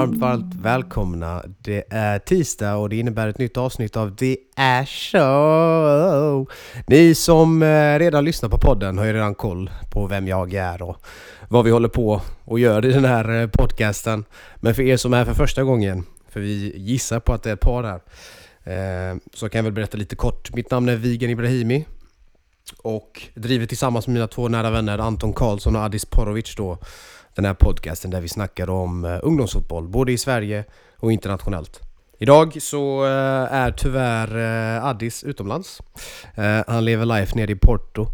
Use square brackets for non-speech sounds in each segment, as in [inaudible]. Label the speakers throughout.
Speaker 1: Varmt, varmt välkomna. Det är tisdag och det innebär ett nytt avsnitt av The Ash Show. Ni som eh, redan lyssnar på podden har ju redan koll på vem jag är och vad vi håller på och gör i den här eh, podcasten. Men för er som är här för första gången, för vi gissar på att det är ett par här, eh, så kan jag väl berätta lite kort. Mitt namn är Vigen Ibrahimi och driver tillsammans med mina två nära vänner Anton Karlsson och Adis Porovic då den här podcasten där vi snackar om eh, ungdomsfotboll, både i Sverige och internationellt. Idag så eh, är tyvärr eh, Addis utomlands. han lever life nere i Porto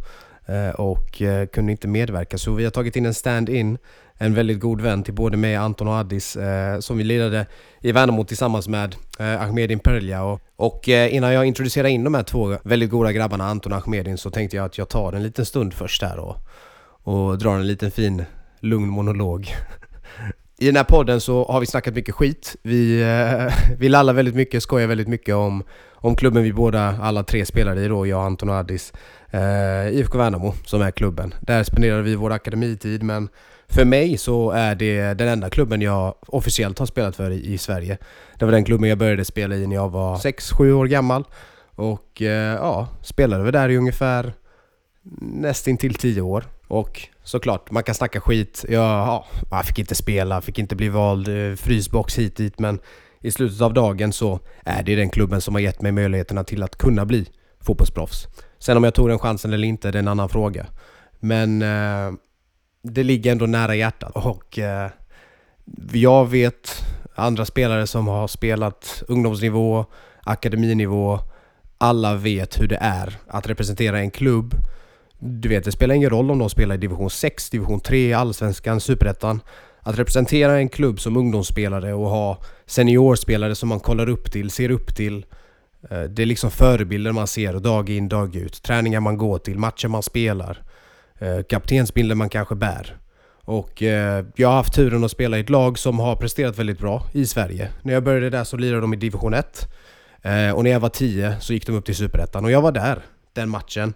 Speaker 1: och kunde inte medverka så vi har tagit in en stand-in, en väldigt god vän till både mig, Anton och Addis som vi lirade i Värnamo tillsammans med Ahmedin Perlia och, och innan jag introducerar in de här två väldigt goda grabbarna, Anton och Ahmedin, så tänkte jag att jag tar en liten stund först här och, och drar en liten fin lugn monolog. [laughs] I den här podden så har vi snackat mycket skit. Vi, eh, [laughs] vi lallar väldigt mycket, skojar väldigt mycket om, om klubben vi båda, alla tre spelar i då, jag, Anton och Addis. Eh, IFK Värnamo som är klubben. Där spenderade vi vår akademitid men för mig så är det den enda klubben jag officiellt har spelat för i, i Sverige. Det var den klubben jag började spela i när jag var 6-7 år gammal. Och eh, ja, spelade väl där i ungefär nästintill 10 år. Och såklart, man kan snacka skit. Jag, ja, jag fick inte spela, fick inte bli vald, eh, frysbox hit dit men i slutet av dagen så är det den klubben som har gett mig möjligheterna till att kunna bli fotbollsproffs. Sen om jag tog den chansen eller inte, det är en annan fråga. Men eh, det ligger ändå nära hjärtat och eh, jag vet andra spelare som har spelat ungdomsnivå, akademinivå. Alla vet hur det är att representera en klubb du vet, det spelar ingen roll om de spelar i division 6, division 3, allsvenskan, superettan. Att representera en klubb som ungdomsspelare och ha seniorspelare som man kollar upp till, ser upp till. Eh, det är liksom förebilder man ser dag in, dag ut. Träningar man går till, matcher man spelar. Eh, kaptensbilder man kanske bär. Och eh, jag har haft turen att spela i ett lag som har presterat väldigt bra i Sverige. När jag började där så lirade de i division 1. Och när jag var 10 så gick de upp till superettan och jag var där den matchen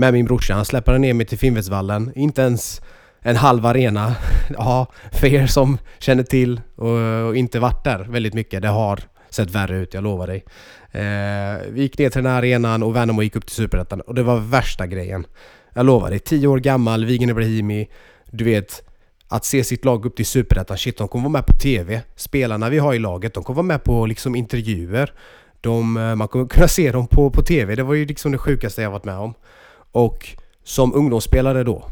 Speaker 1: med min brorsa. Han släpade ner mig till Finnvedsvallen. Inte ens en halv arena. [laughs] Ja, för er som känner till och, och, inte varit där väldigt mycket. Det har sett värre ut, jag lovar dig. Eh, vi gick ner till den här arenan och Värnamo gick upp till Superettan och det var värsta grejen. Jag lovar dig, 10 år gammal, Vigen Ibrahimi. Du vet, att se sitt lag upp till Superettan, shit de kommer vara med på TV. Spelarna vi har i laget, de kommer vara med på liksom intervjuer. De, eh, man kommer kunna se dem på, på TV, det var ju liksom det sjukaste jag varit med om. Och som ungdomsspelare då,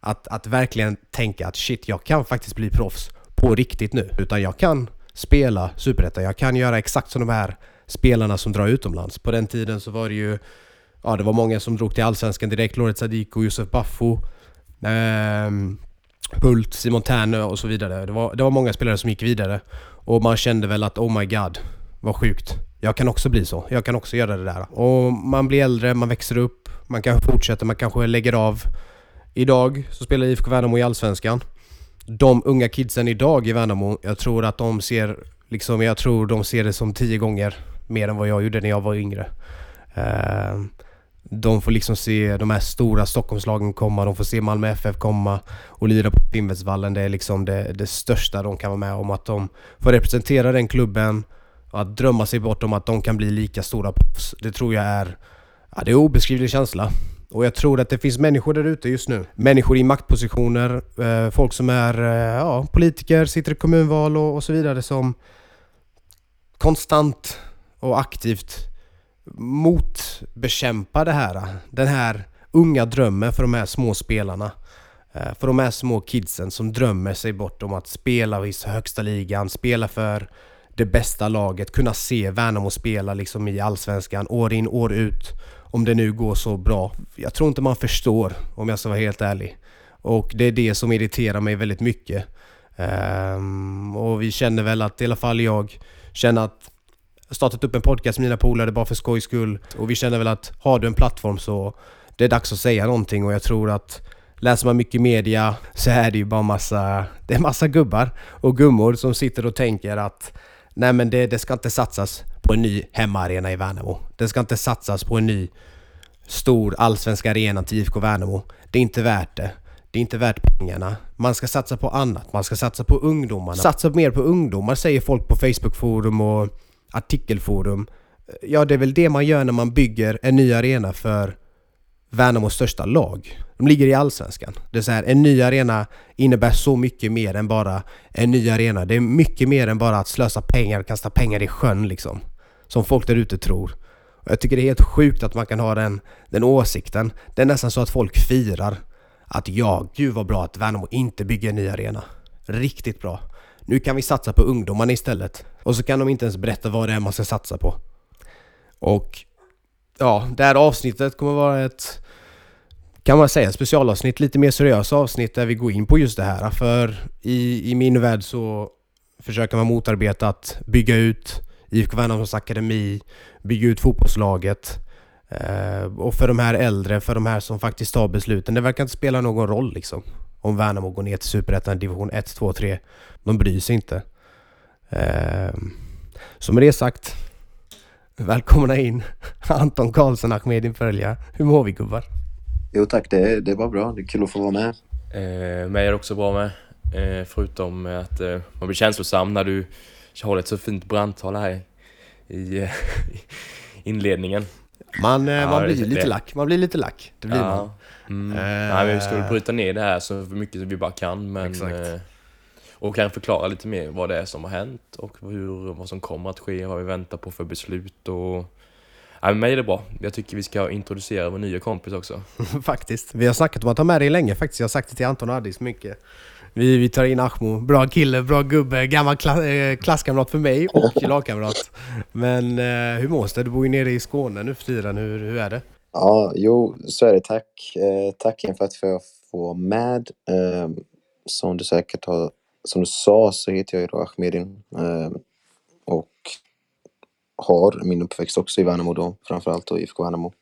Speaker 1: att, att verkligen tänka att shit, jag kan faktiskt bli proffs på riktigt nu. Utan jag kan spela Superettan, jag kan göra exakt som de här spelarna som drar utomlands. På den tiden så var det ju, ja det var många som drog till Allsvenskan direkt. Loret Sadiko, Josef Baffo, eh, Hult, Simon Terne och så vidare. Det var, det var många spelare som gick vidare. Och man kände väl att oh my god, vad sjukt. Jag kan också bli så. Jag kan också göra det där. Och man blir äldre, man växer upp man kanske fortsätter, man kanske lägger av. Idag så spelar IFK Värnamo i Allsvenskan. De unga kidsen idag i Värnamo, jag tror att de ser liksom, jag tror de ser det som tio gånger mer än vad jag gjorde när jag var yngre. Uh, de får liksom se de här stora Stockholmslagen komma, de får se Malmö FF komma och lira på Finnvedsvallen. Det är liksom det, det största de kan vara med om. Att de får representera den klubben och att drömma sig bort om att de kan bli lika stora proffs. Det tror jag är Ja, det är en obeskrivlig känsla. Och jag tror att det finns människor där ute just nu. Människor i maktpositioner, eh, folk som är eh, ja, politiker, sitter i kommunval och, och så vidare som konstant och aktivt motbekämpar det här. Den här unga drömmen för de här små spelarna. Eh, för de här små kidsen som drömmer sig bort om att spela i högsta ligan, spela för det bästa laget, kunna se Värnamo spela liksom i Allsvenskan år in, år ut om det nu går så bra. Jag tror inte man förstår om jag ska vara helt ärlig. Och det är det som irriterar mig väldigt mycket. Um, och vi känner väl att i alla fall jag känner att startat upp en podcast med mina polare bara för skojs skull. Och vi känner väl att har du en plattform så det är dags att säga någonting och jag tror att läser man mycket media så är det ju bara massa, det är massa gubbar och gummor som sitter och tänker att nej men det, det ska inte satsas på en ny hemmaarena i Värnamo. Det ska inte satsas på en ny stor allsvensk arena till IFK Värnamo. Det är inte värt det. Det är inte värt pengarna. Man ska satsa på annat. Man ska satsa på ungdomarna. Satsa mer på ungdomar säger folk på Facebookforum och artikelforum. Ja, det är väl det man gör när man bygger en ny arena för Värnamos största lag. De ligger i Allsvenskan. Det är så här, en ny arena innebär så mycket mer än bara en ny arena. Det är mycket mer än bara att slösa pengar, kasta pengar i sjön liksom. Som folk där ute tror. Och jag tycker det är helt sjukt att man kan ha den, den åsikten. Det är nästan så att folk firar att ja, gud vad bra att Värnamo inte bygger en ny arena. Riktigt bra. Nu kan vi satsa på ungdomarna istället. Och så kan de inte ens berätta vad det är man ska satsa på. Och ja, det här avsnittet kommer vara ett kan man säga specialavsnitt, lite mer seriösa avsnitt där vi går in på just det här. För i, i min värld så försöker man motarbeta att bygga ut IFK Värnamos akademi, bygga ut fotbollslaget. Eh, och för de här äldre, för de här som faktiskt tar besluten, det verkar inte spela någon roll liksom. Om Värnamo går ner till Superettan division 1, 2, 3. De bryr sig inte. Eh, så med det sagt, välkomna in [laughs] Anton Karlsson, Ahmedin Följa. Hur mår vi gubbar?
Speaker 2: Jo tack, det, det var bra. Det är kul att få vara med.
Speaker 3: Eh, mig är det också bra med. Eh, förutom att eh, man blir känslosam när du håller ett så fint brandtal här i, [laughs] i inledningen.
Speaker 1: Man, eh, ja, man blir lite lack. Man blir lite lack. Det blir ja. man.
Speaker 3: Mm. Uh, Nej, vi ska väl bryta ner det här så mycket som vi bara kan. Men, eh, och kan förklara lite mer vad det är som har hänt och hur, vad som kommer att ske, vad vi väntar på för beslut och Ja, men mig är det bra. Jag tycker vi ska introducera vår nya kompis också. [laughs]
Speaker 1: faktiskt. Vi har snackat om att ha med dig länge faktiskt. Jag har sagt det till Anton och Addis mycket. Vi, vi tar in Ahmo. Bra kille, bra gubbe, gammal kla äh, klasskamrat för mig och [laughs] lagkamrat. Men äh, hur mås det? Du bor ju nere i Skåne nu för tiden. Hur, hur är det?
Speaker 2: Ja, jo, så är det. Tack. Eh, tack igen för att jag får vara med. Eh, som du säkert har, som du sa så heter jag ju då Ahmedin. Eh, och har min uppväxt också i Värnamo då, framförallt då IFK Värnamo.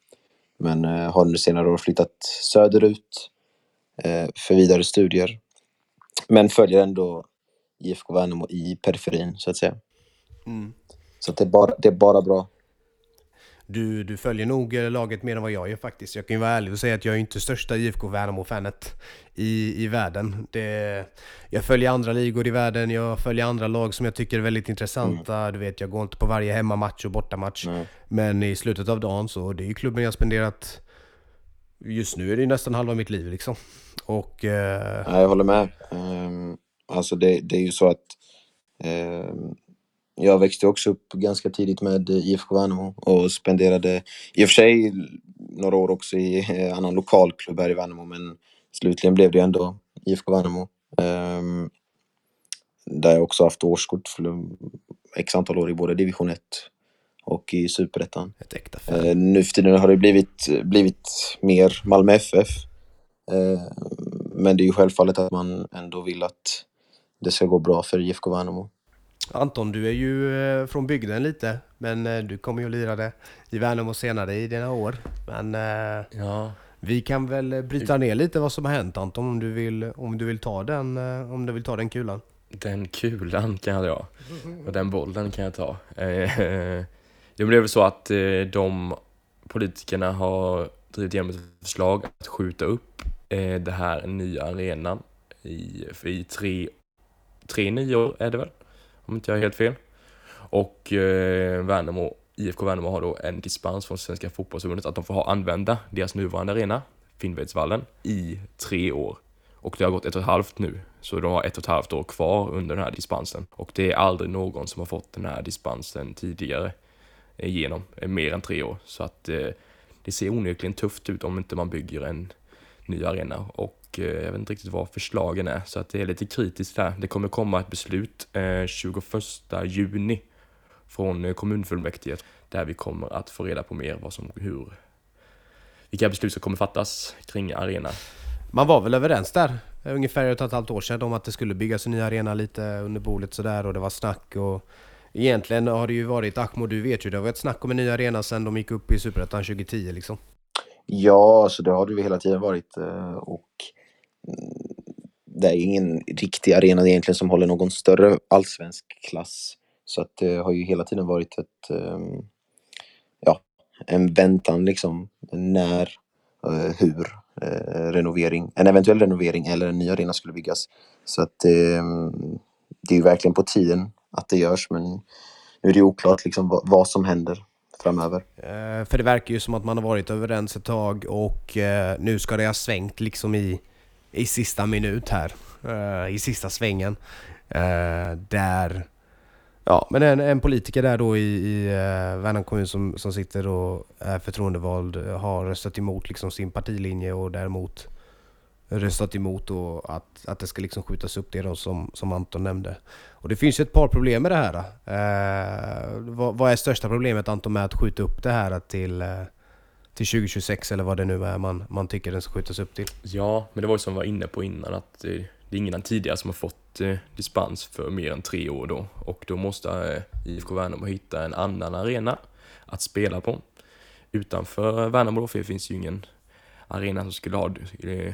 Speaker 2: Men eh, har under senare år flyttat söderut eh, för vidare studier. Men följer ändå IFK Värnamo i periferin, så att säga. Mm. Så det, är bara, det är bara bra
Speaker 1: du, du följer nog eh, laget mer än vad jag gör faktiskt. Jag kan ju vara ärlig och säga att jag är inte största IFK Värnamo-fanet i, i världen. Det, jag följer andra ligor i världen, jag följer andra lag som jag tycker är väldigt intressanta. Mm. Du vet, jag går inte på varje hemmamatch och bortamatch. Mm. Men i slutet av dagen så det är ju klubben jag spenderat Just nu är det nästan halva mitt liv liksom. Och...
Speaker 2: Eh... jag håller med. Um, alltså det, det är ju så att um, jag växte också upp ganska tidigt med IFK Värnamo och spenderade i och för sig några år också i en annan lokalklubb här i Värnamo men slutligen blev det ändå IFK Värnamo. Um, där jag också haft årskort för x antal år i både division 1 och i superettan. Uh, nu för tiden har det blivit, blivit mer Malmö FF. Uh, men det är ju självfallet att man ändå vill att det ska gå bra för IFK Värnamo.
Speaker 1: Anton, du är ju eh, från bygden lite, men eh, du kommer ju att lira det i Värnamo senare i dina år. Men eh, ja. vi kan väl bryta ner lite vad som har hänt Anton, om du vill, om du vill, ta, den, om du vill ta den kulan.
Speaker 3: Den kulan kan jag dra, och den bollen kan jag ta. [laughs] Det blev så att de politikerna har drivit igenom ett förslag att skjuta upp det här nya arenan i, i tre, tre nio år är det väl? Om inte jag är helt fel. Och eh, Värnamo, IFK Värnamo har då en dispens från Svenska fotbollsförbundet att de får ha, använda deras nuvarande arena, Finnvedsvallen, i tre år. Och det har gått ett och ett halvt nu, så de har ett och ett halvt år kvar under den här dispensen. Och det är aldrig någon som har fått den här dispensen tidigare eh, igenom eh, mer än tre år. Så att eh, det ser onekligen tufft ut om inte man bygger en ny arena. Och Eh, jag vet inte riktigt vad förslagen är så att det är lite kritiskt där. Det kommer komma ett beslut eh, 21 juni från eh, kommunfullmäktige där vi kommer att få reda på mer vad som, hur, vilka beslut som kommer fattas kring arena.
Speaker 1: Man var väl överens där eh, ungefär ett och ett halvt år sedan om att det skulle byggas en ny arena lite under bordet sådär och det var snack och Egentligen har det ju varit, Ahmo du vet ju, det har varit snack om en ny arena sedan de gick upp i Superettan 2010 liksom.
Speaker 2: Ja, så det har det ju hela tiden varit eh, och mm, det är ingen riktig arena egentligen som håller någon större allsvensk klass. Så att det har ju hela tiden varit ett, ehm, ja, en väntan liksom. När, eh, hur eh, renovering, en eventuell renovering eller en ny arena skulle byggas. Så att ehm, det är ju verkligen på tiden att det görs men nu är det oklart liksom vad, vad som händer framöver.
Speaker 1: Eh, för det verkar ju som att man har varit överens ett tag och eh, nu ska det ha svängt liksom i, i sista minut här. Eh, I sista svängen. Eh, där Ja, men en, en politiker där då i, i eh, Värnamo kommun som, som sitter och är förtroendevald har röstat emot liksom sin partilinje och däremot röstat emot och att, att det ska liksom skjutas upp det då som, som Anton nämnde. Och det finns ju ett par problem med det här. Eh, vad, vad, är största problemet Anton med att skjuta upp det här till, eh, till 2026 eller vad det nu är man, man tycker den ska skjutas upp till?
Speaker 3: Ja, men det var ju som vi var inne på innan att eh, det är ingen tidigare som har fått eh, dispens för mer än tre år då och då måste IFK Värnamo hitta en annan arena att spela på. Utanför Värnamo då, för det finns ju ingen arena som skulle ha,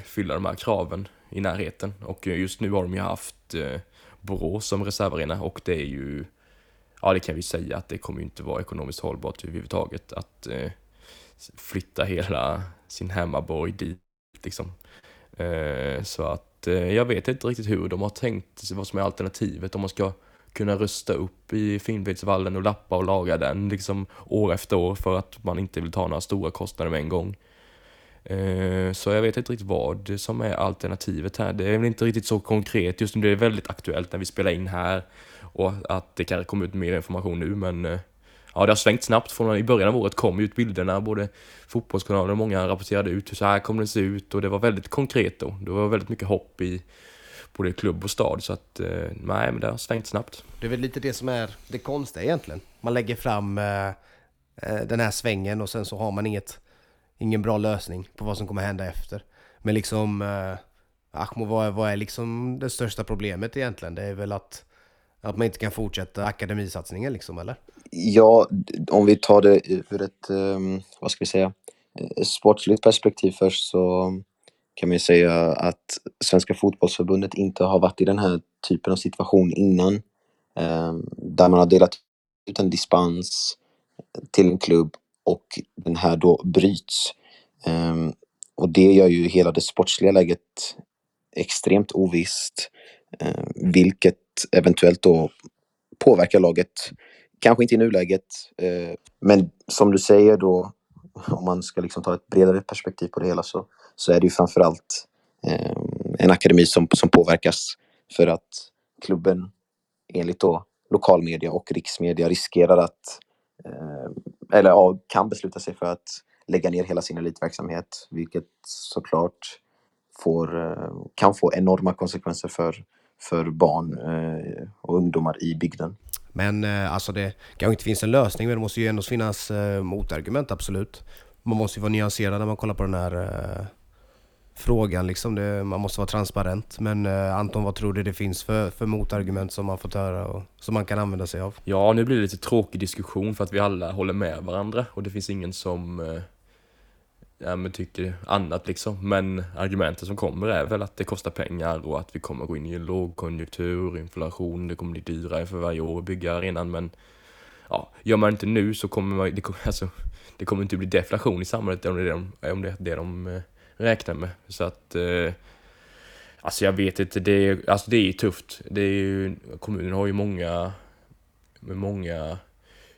Speaker 3: fylla de här kraven i närheten och just nu har de ju haft eh, Borås som reservarena och det är ju, ja det kan vi säga att det kommer ju inte vara ekonomiskt hållbart överhuvudtaget att eh, flytta hela sin hemmaborg dit liksom. Eh, så att Eh, jag vet inte riktigt hur de har tänkt vad som är alternativet, om man ska kunna rusta upp i Finnvedsvallen och lappa och laga den liksom år efter år för att man inte vill ta några stora kostnader med en gång. Eh, så jag vet inte riktigt vad som är alternativet här. Det är väl inte riktigt så konkret. Just nu det är väldigt aktuellt när vi spelar in här och att det kan komma ut mer information nu men eh, ja, det har svängt snabbt. Från I början av året kom ut bilderna, både fotbollskanaler och många rapporterade ut hur så här kommer det se ut och det var väldigt konkret då. Det var väldigt mycket hopp i både klubb och stad så att eh, nej, men det har svängt snabbt.
Speaker 1: Det är väl lite det som är det konstiga egentligen. Man lägger fram eh, den här svängen och sen så har man inget, ingen bra lösning på vad som kommer hända efter. Men liksom, eh, Ahmo, vad är, vad är liksom det största problemet egentligen? Det är väl att, att man inte kan fortsätta akademisatsningen liksom, eller?
Speaker 2: Ja, om vi tar det ur ett, um, vad ska vi säga, eh, sportsligt perspektiv först så kan man ju säga att Svenska fotbollsförbundet inte har varit i den här typen av situation innan. Um, där man har delat ut en dispens till en klubb och den här då bryts. Um, och det gör ju hela det sportsliga läget extremt ovisst. Um, vilket eventuellt då påverkar laget Kanske inte i nuläget, eh, men som du säger då, om man ska liksom ta ett bredare perspektiv på det hela så, så är det ju framförallt ehm, en akademi som, som påverkas för att klubben enligt då lokalmedia och riksmedia riskerar att, eh, eller ja, kan besluta sig för att lägga ner hela sin elitverksamhet, vilket såklart får, eh, kan få enorma konsekvenser för, för barn eh, och ungdomar i bygden.
Speaker 1: Men eh, alltså det kanske inte finns en lösning, men det måste ju ändå finnas motargument, absolut. Man måste ju vara nyanserad när man kollar på den här frågan. Liksom. Det, man måste vara transparent. Men eh, Anton, vad tror du det finns för, för motargument som man fått höra och som man kan använda sig av?
Speaker 3: Ja, nu blir det lite tråkig diskussion för att vi alla håller med varandra och det finns ingen som eh, ja, men tycker annat liksom. Men argumentet som kommer är väl att det kostar pengar och att vi kommer gå in i en lågkonjunktur, inflation, det kommer bli dyrare för varje år att bygga arenan. Men ja, gör man inte nu så kommer man, det, kommer, alltså, det kommer inte bli deflation i samhället om det är det de, om det, är det de eh, räkna med. Så att eh, Alltså jag vet inte, det är, alltså det är tufft. Det är ju, kommunen har ju många, många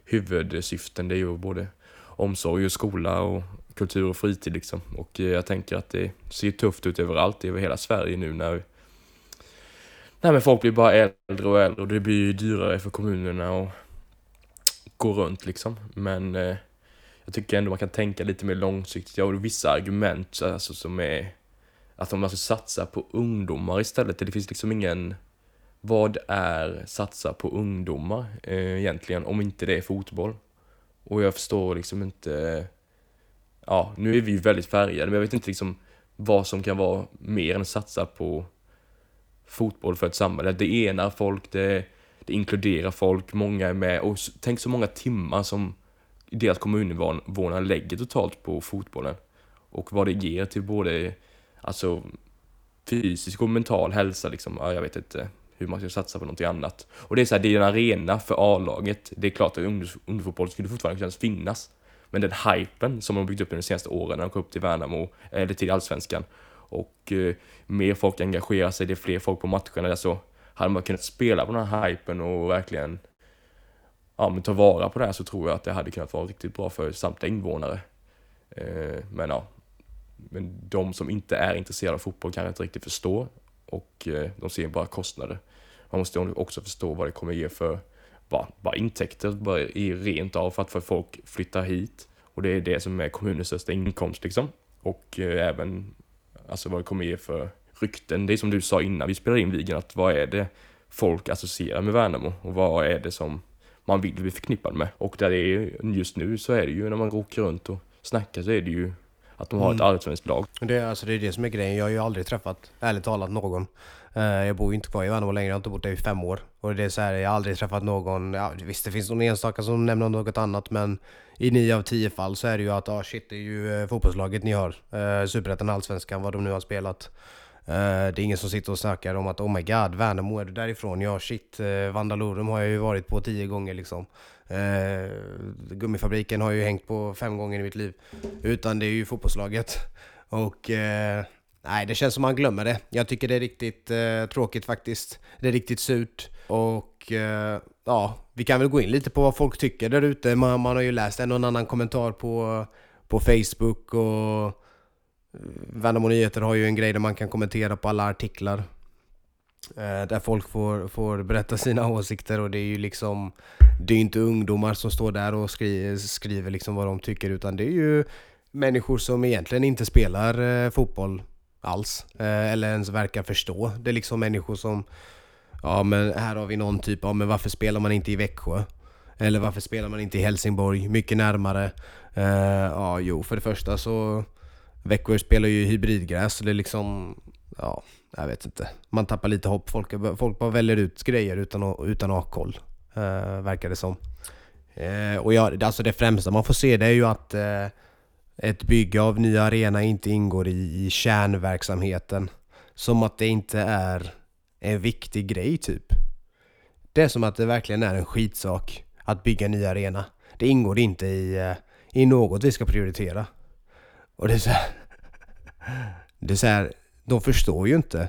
Speaker 3: huvudsyften. Det är ju både omsorg och skola och kultur och fritid liksom. Och jag tänker att det ser tufft ut överallt, över hela Sverige nu när Nej men folk blir bara äldre och äldre och det blir ju dyrare för kommunerna att gå runt liksom. Men eh, jag tycker ändå man kan tänka lite mer långsiktigt. Jag har vissa argument alltså, som är att om man ska satsa på ungdomar istället. Det finns liksom ingen... Vad är satsa på ungdomar eh, egentligen om inte det är fotboll? Och jag förstår liksom inte ja, nu är vi ju väldigt färgade, men jag vet inte liksom vad som kan vara mer än att satsa på fotboll för ett samhälle. Det enar folk, det, det inkluderar folk, många är med och tänk så många timmar som deras kommuninvånare lägger totalt på fotbollen och vad det ger till både alltså fysisk och mental hälsa liksom. Ja, jag vet inte hur man ska satsa på någonting annat. Och det är så här, det är en arena för A-laget. Det är klart att ungdomsfotboll skulle fortfarande kunna finnas. Men den hypen som de byggt upp de senaste åren när de kom upp till Värnamo, eller till Allsvenskan, och eh, mer folk engagerar sig, det är fler folk på matcherna, där så hade man kunnat spela på den här hypen och verkligen ja, men ta vara på det här så tror jag att det hade kunnat vara riktigt bra för samtliga invånare. Eh, men ja, men de som inte är intresserade av fotboll kan inte riktigt förstå och eh, de ser bara kostnader. Man måste också förstå vad det kommer ge för bara, bara intäkter, bara i rent av för att för folk flyttar hit. Och det är det som är kommunens största inkomst liksom. Och eh, även alltså vad det kommer ge för rykten. Det är som du sa innan vi spelade in Vigen att vad är det folk associerar med Värnamo och vad är det som man vill bli förknippad med. Och där det är just nu så är det ju när man åker runt och snackar så är det ju att de har ett mm. allsvenskt lag.
Speaker 1: Det, alltså det är det som är grejen. Jag har ju aldrig träffat, ärligt talat, någon. Uh, jag bor ju inte kvar i Värnamo längre, jag har inte bott där i fem år. Och det är så här, jag har aldrig träffat någon, ja, visst det finns någon enstaka som nämner något annat men i nio av tio fall så är det ju att ah, shit, det är ju uh, fotbollslaget ni har. Uh, Superettan, Allsvenskan, vad de nu har spelat. Uh, det är ingen som sitter och snackar om att oh my god, Värnamo, är du därifrån? Ja shit, uh, Vandalorum har jag ju varit på tio gånger liksom. Uh, gummifabriken har jag ju hängt på fem gånger i mitt liv. Utan det är ju fotbollslaget. Och uh, nej, det känns som man glömmer det. Jag tycker det är riktigt tråkigt faktiskt. Det är riktigt surt. Och ja, vi kan väl gå in lite på vad folk tycker där ute. Man, man har ju läst en och annan kommentar på, på Facebook och Eh, Värnamo Nyheter har ju en grej där man kan kommentera på alla artiklar. Eh, där folk får, får berätta sina [laughs] åsikter och det är ju liksom Det är ju inte ungdomar som står där och skriver, skriver liksom vad de tycker utan det är ju Människor som egentligen inte spelar eh, fotboll alls Eller ens verkar förstå. Det är liksom människor som Ja men här har vi någon typ av, men varför spelar man inte i Växjö? Eller varför spelar man inte i Helsingborg? Mycket närmare. ja jo, för det första så Växjö spelar ju hybridgräs, så det är liksom... Ja, jag vet inte. Man tappar lite hopp. Folk, folk bara väljer ut grejer utan att, utan att ha koll. eh, verkar det som. Eh, och ja, alltså det främsta man får se det är ju att eh, ett bygge av ny arena inte ingår i, i kärnverksamheten. Som att det inte är en viktig grej typ. Det är som att det verkligen är en skitsak att bygga en ny arena. Det ingår inte i, eh, i något vi ska prioritera. Och det är så här, Det är så här, de förstår ju inte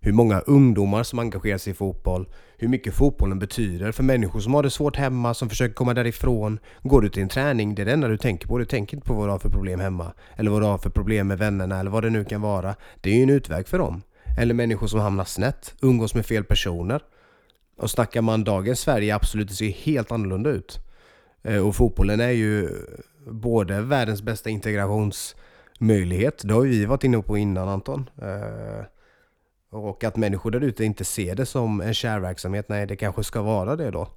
Speaker 1: hur många ungdomar som engagerar sig i fotboll, hur mycket fotbollen betyder för människor som har det svårt hemma, som försöker komma därifrån. Går du till en träning, det är det enda du tänker på. Du tänker inte på vad du har för problem hemma, eller vad du har för problem med vännerna, eller vad det nu kan vara. Det är ju en utväg för dem. Eller människor som hamnar snett, umgås med fel personer. Och snackar man dagens Sverige, absolut, det ser helt annorlunda ut. Eh, och fotbollen är ju både världens bästa integrationsmöjlighet, det har vi varit inne på innan Anton. Eh, och att människor där ute inte ser det som en kärnverksamhet. nej det kanske ska vara det då.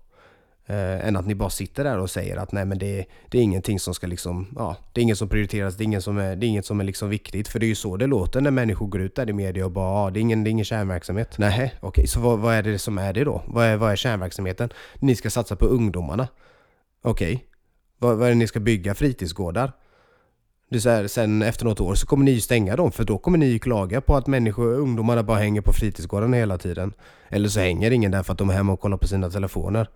Speaker 1: Äh, än att ni bara sitter där och säger att nej men det, det är ingenting som ska liksom, ja, det är inget som prioriteras, det är, inget som är, det är inget som är liksom viktigt. För det är ju så det låter när människor går ut där i media och bara, ja, det är ingen, det är ingen kärnverksamhet. Nej, okej, okay, så vad, vad, är det som är det då? Vad är, vad är kärnverksamheten? Ni ska satsa på ungdomarna. Okej, okay. Vad, vad är det ni ska bygga? Fritidsgårdar? Det är så här, sen efter något år så kommer ni ju stänga dem för då kommer ni ju klaga på att människor, ungdomarna bara hänger på fritidsgården hela tiden. Eller så hänger ingen där för att de är hemma och kollar på sina telefoner.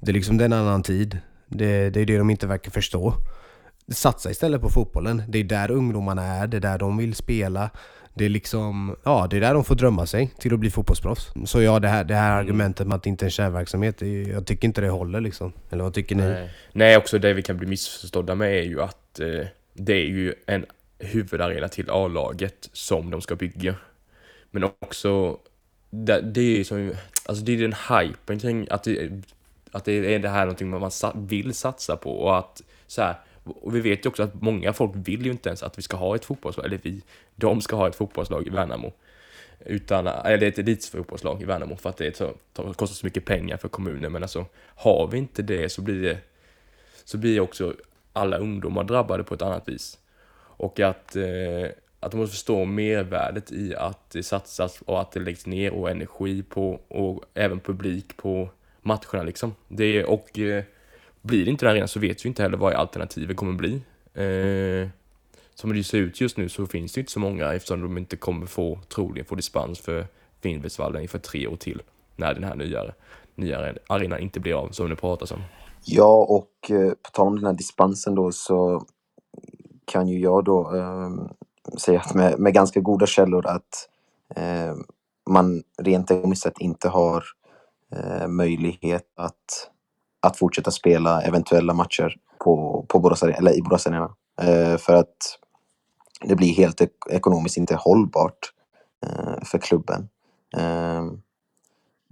Speaker 1: Det är liksom det är en annan tid. Det, det är det de inte verkar förstå. Satsa istället på fotbollen. Det är där ungdomarna är, det är där de vill spela. Det är liksom, ja det är där de får drömma sig till att bli fotbollsproffs. Så ja, det här, det här mm. argumentet med att det inte är en kärnverksamhet, jag tycker inte det håller liksom. Eller vad tycker ni?
Speaker 3: Nej, Nej också det vi kan bli missförstådda med är ju att eh, det är ju en huvudarena till A-laget som de ska bygga. Men också, det, det är som, alltså det är den hypen kring att det, att det är det här någonting man vill satsa på och att så här, och vi vet ju också att många folk vill ju inte ens att vi ska ha ett fotbollslag, eller vi, de ska ha ett fotbollslag i Värnamo. Utan, eller ett elitfotbollslag i Värnamo för att det, så, det kostar så mycket pengar för kommunen. Men alltså, har vi inte det så blir det, så blir också alla ungdomar drabbade på ett annat vis. Och att, eh, att de måste förstå mervärdet i att det satsas och att det läggs ner och energi på och även publik på matcherna liksom. Det, och eh, blir det inte den arenan så vet vi inte heller vad alternativet kommer bli. Eh, som det ser ut just nu så finns det inte så många eftersom de inte kommer få, troligen få dispens för Finnvedsvallen inför tre år till när den här nya, nya arenan inte blir av som det pratas om.
Speaker 2: Ja, och eh, på tal om den här dispensen då så kan ju jag då eh, säga att med, med ganska goda källor att eh, man rent ekonomiskt sett inte har eh, möjlighet att, att fortsätta spela eventuella matcher på, på Borås, eller i Borås Arena. Eh, för att det blir helt ek- ekonomiskt inte hållbart eh, för klubben. Eh,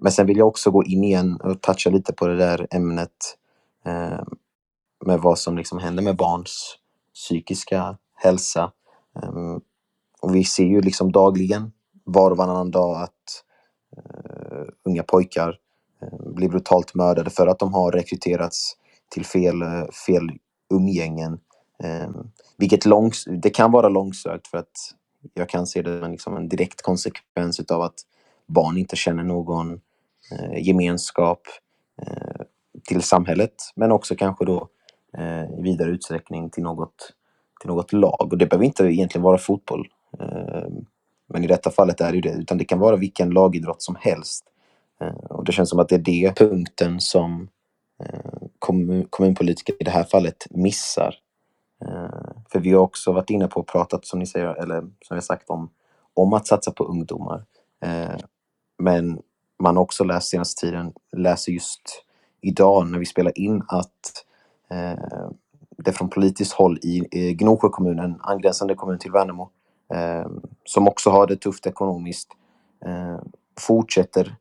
Speaker 2: men sen vill jag också gå in igen och toucha lite på det där ämnet eh, med vad som liksom händer med barns psykiska hälsa. Eh, och vi ser ju liksom dagligen, var och varannan dag, att eh, unga pojkar eh, Eh, blir brutalt mördade för att de har rekryterats till fel, eh, fel umgängen. Ehm, vilket långs, det kan vara långsökt för att jag kan se det som liksom en direkt konsekvens av att barn inte känner någon eh, gemenskap eh, till samhället men också kanske då eh, i vidare utsträckning till något, till något lag. Och det behöver inte egentligen vara fotboll. Eh, men i detta fallet är det ju det, utan det kan vara vilken lagidrott som helst. Eh, och det känns som att det är det punkten som eh, kommun, kommunpolitiker i det här fallet missar. Eh, för vi har också varit inne på och pratat, som ni säger, eller som vi har sagt om, om att satsa på ungdomar. Men man har också läst senaste tiden, läser just idag när vi spelar in att eh, det från politiskt håll i eh, Gnosjö kommun, en angränsande kommun till Värnamo, eh, som också har det tufft ekonomiskt, eh, fortsätter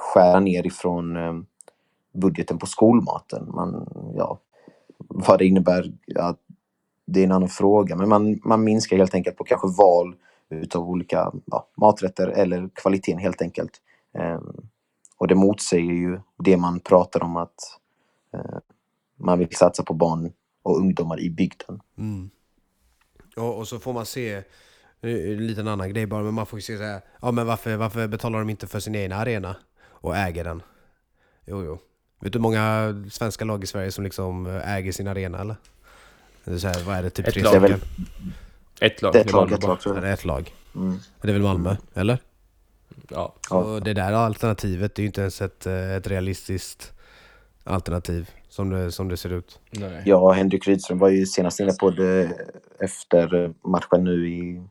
Speaker 2: skära ner ifrån eh, budgeten på skolmaten. Man, ja, vad det innebär, ja, det är en annan fråga, men man, man minskar helt enkelt på kanske val utav olika ja, maträtter eller kvaliteten helt enkelt. Eh, och det motsäger ju det man pratar om att eh, man vill satsa på barn och ungdomar i bygden.
Speaker 1: Mm. Och, och så får man se, eh, det är en liten annan grej bara, men man får ju se så här, ja men varför, varför betalar de inte för sin egen arena och äger den? Jo, jo. Vet du hur många svenska lag i Sverige som liksom äger sin arena eller? Det är så här, vad är det, typ
Speaker 3: Ett
Speaker 1: tre
Speaker 3: lag.
Speaker 2: Det är
Speaker 1: stycken?
Speaker 2: väl-
Speaker 3: Ett lag.
Speaker 2: Det är ett
Speaker 3: det
Speaker 2: lag, ett lag tror
Speaker 1: Ja,
Speaker 2: jag.
Speaker 1: det är ett lag.
Speaker 2: Mm.
Speaker 1: Det är väl Malmö, eller?
Speaker 3: Ja.
Speaker 1: Så det där alternativet är ju inte ens ett, eh, ett realistiskt alternativ som det, som det ser ut.
Speaker 3: Nej.
Speaker 2: Ja, Henrik Rydström var ju senast inne på det efter matchen nu i,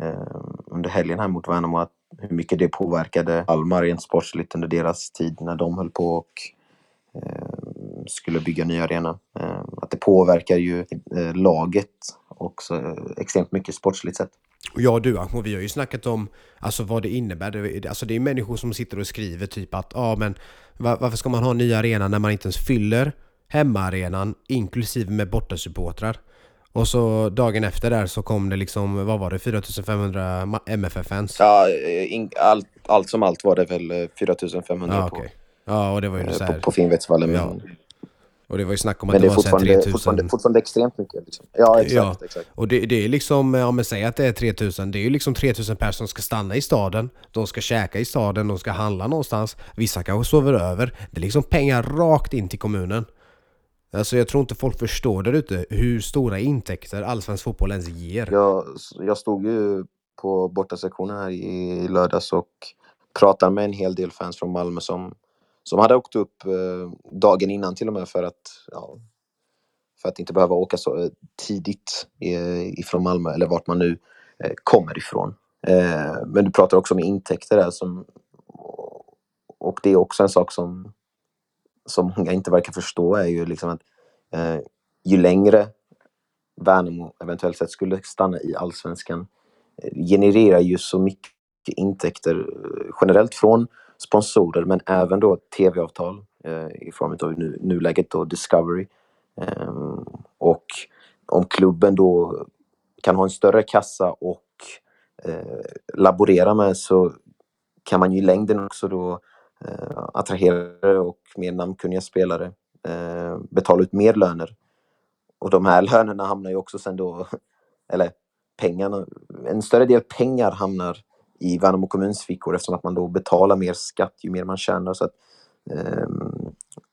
Speaker 2: eh, under helgen här mot Värnamo, att hur mycket det påverkade Almar rent sportsligt under deras tid när de höll på och eh, skulle bygga ny arena. Eh, att det påverkar ju eh, laget också eh, extremt mycket sportsligt sett.
Speaker 1: Och jag och du Ahmo, vi har ju snackat om alltså vad det innebär. Det, alltså det är människor som sitter och skriver typ att ah, men varför ska man ha en ny arena när man inte ens fyller hemmaarenan inklusive med bortasupportrar? Och så dagen efter där så kom det liksom, vad var det, 4500 ma- MFF-fans?
Speaker 2: Ja, eh, allt, allt som allt var det väl eh, 4500
Speaker 1: Ja, okej. Ja, och det var ju så
Speaker 2: på,
Speaker 1: här,
Speaker 2: på Finnvedsvallen.
Speaker 1: Ja, och det var ju snack om att
Speaker 2: men
Speaker 1: det,
Speaker 2: det är
Speaker 1: var så
Speaker 2: fortfarande,
Speaker 1: 3000.
Speaker 2: fortfarande, fortfarande extremt mycket. Liksom. Ja, exakt.
Speaker 1: Ja.
Speaker 2: exakt.
Speaker 1: Och det, det är liksom, ja men säg att det är 3000, det är ju liksom 3000 personer som ska stanna i staden, de ska käka i staden, de ska handla någonstans, vissa kanske sover över. Det är liksom pengar rakt in till kommunen. Alltså jag tror inte folk förstår där ute hur stora intäkter allsvensk fotboll ens ger.
Speaker 2: Jag, jag stod ju på bortasektionen här i lördags och pratade med en hel del fans från Malmö som, som hade åkt upp eh, dagen innan till och med för att, ja, för att inte behöva åka så eh, tidigt eh, ifrån Malmö eller vart man nu eh, kommer ifrån. Eh, men du pratar också om intäkter där som, och det är också en sak som, som många inte verkar förstå är ju liksom att eh, ju längre Värnamo eventuellt sett skulle stanna i allsvenskan eh, genererar ju så mycket intäkter eh, generellt från sponsorer men även då tv-avtal eh, i form av nu, nuläget då Discovery. Ehm, och om klubben då kan ha en större kassa och eh, laborera med så kan man ju i längden också då eh, Eh, attrahera och mer namnkunniga spelare, eh, betala ut mer löner. Och de här [laughs] lönerna hamnar ju också sen då, [laughs] eller pengarna, en större del pengar hamnar i Värnamo kommuns fickor eftersom att man då betalar mer skatt ju mer man tjänar. Så att, eh,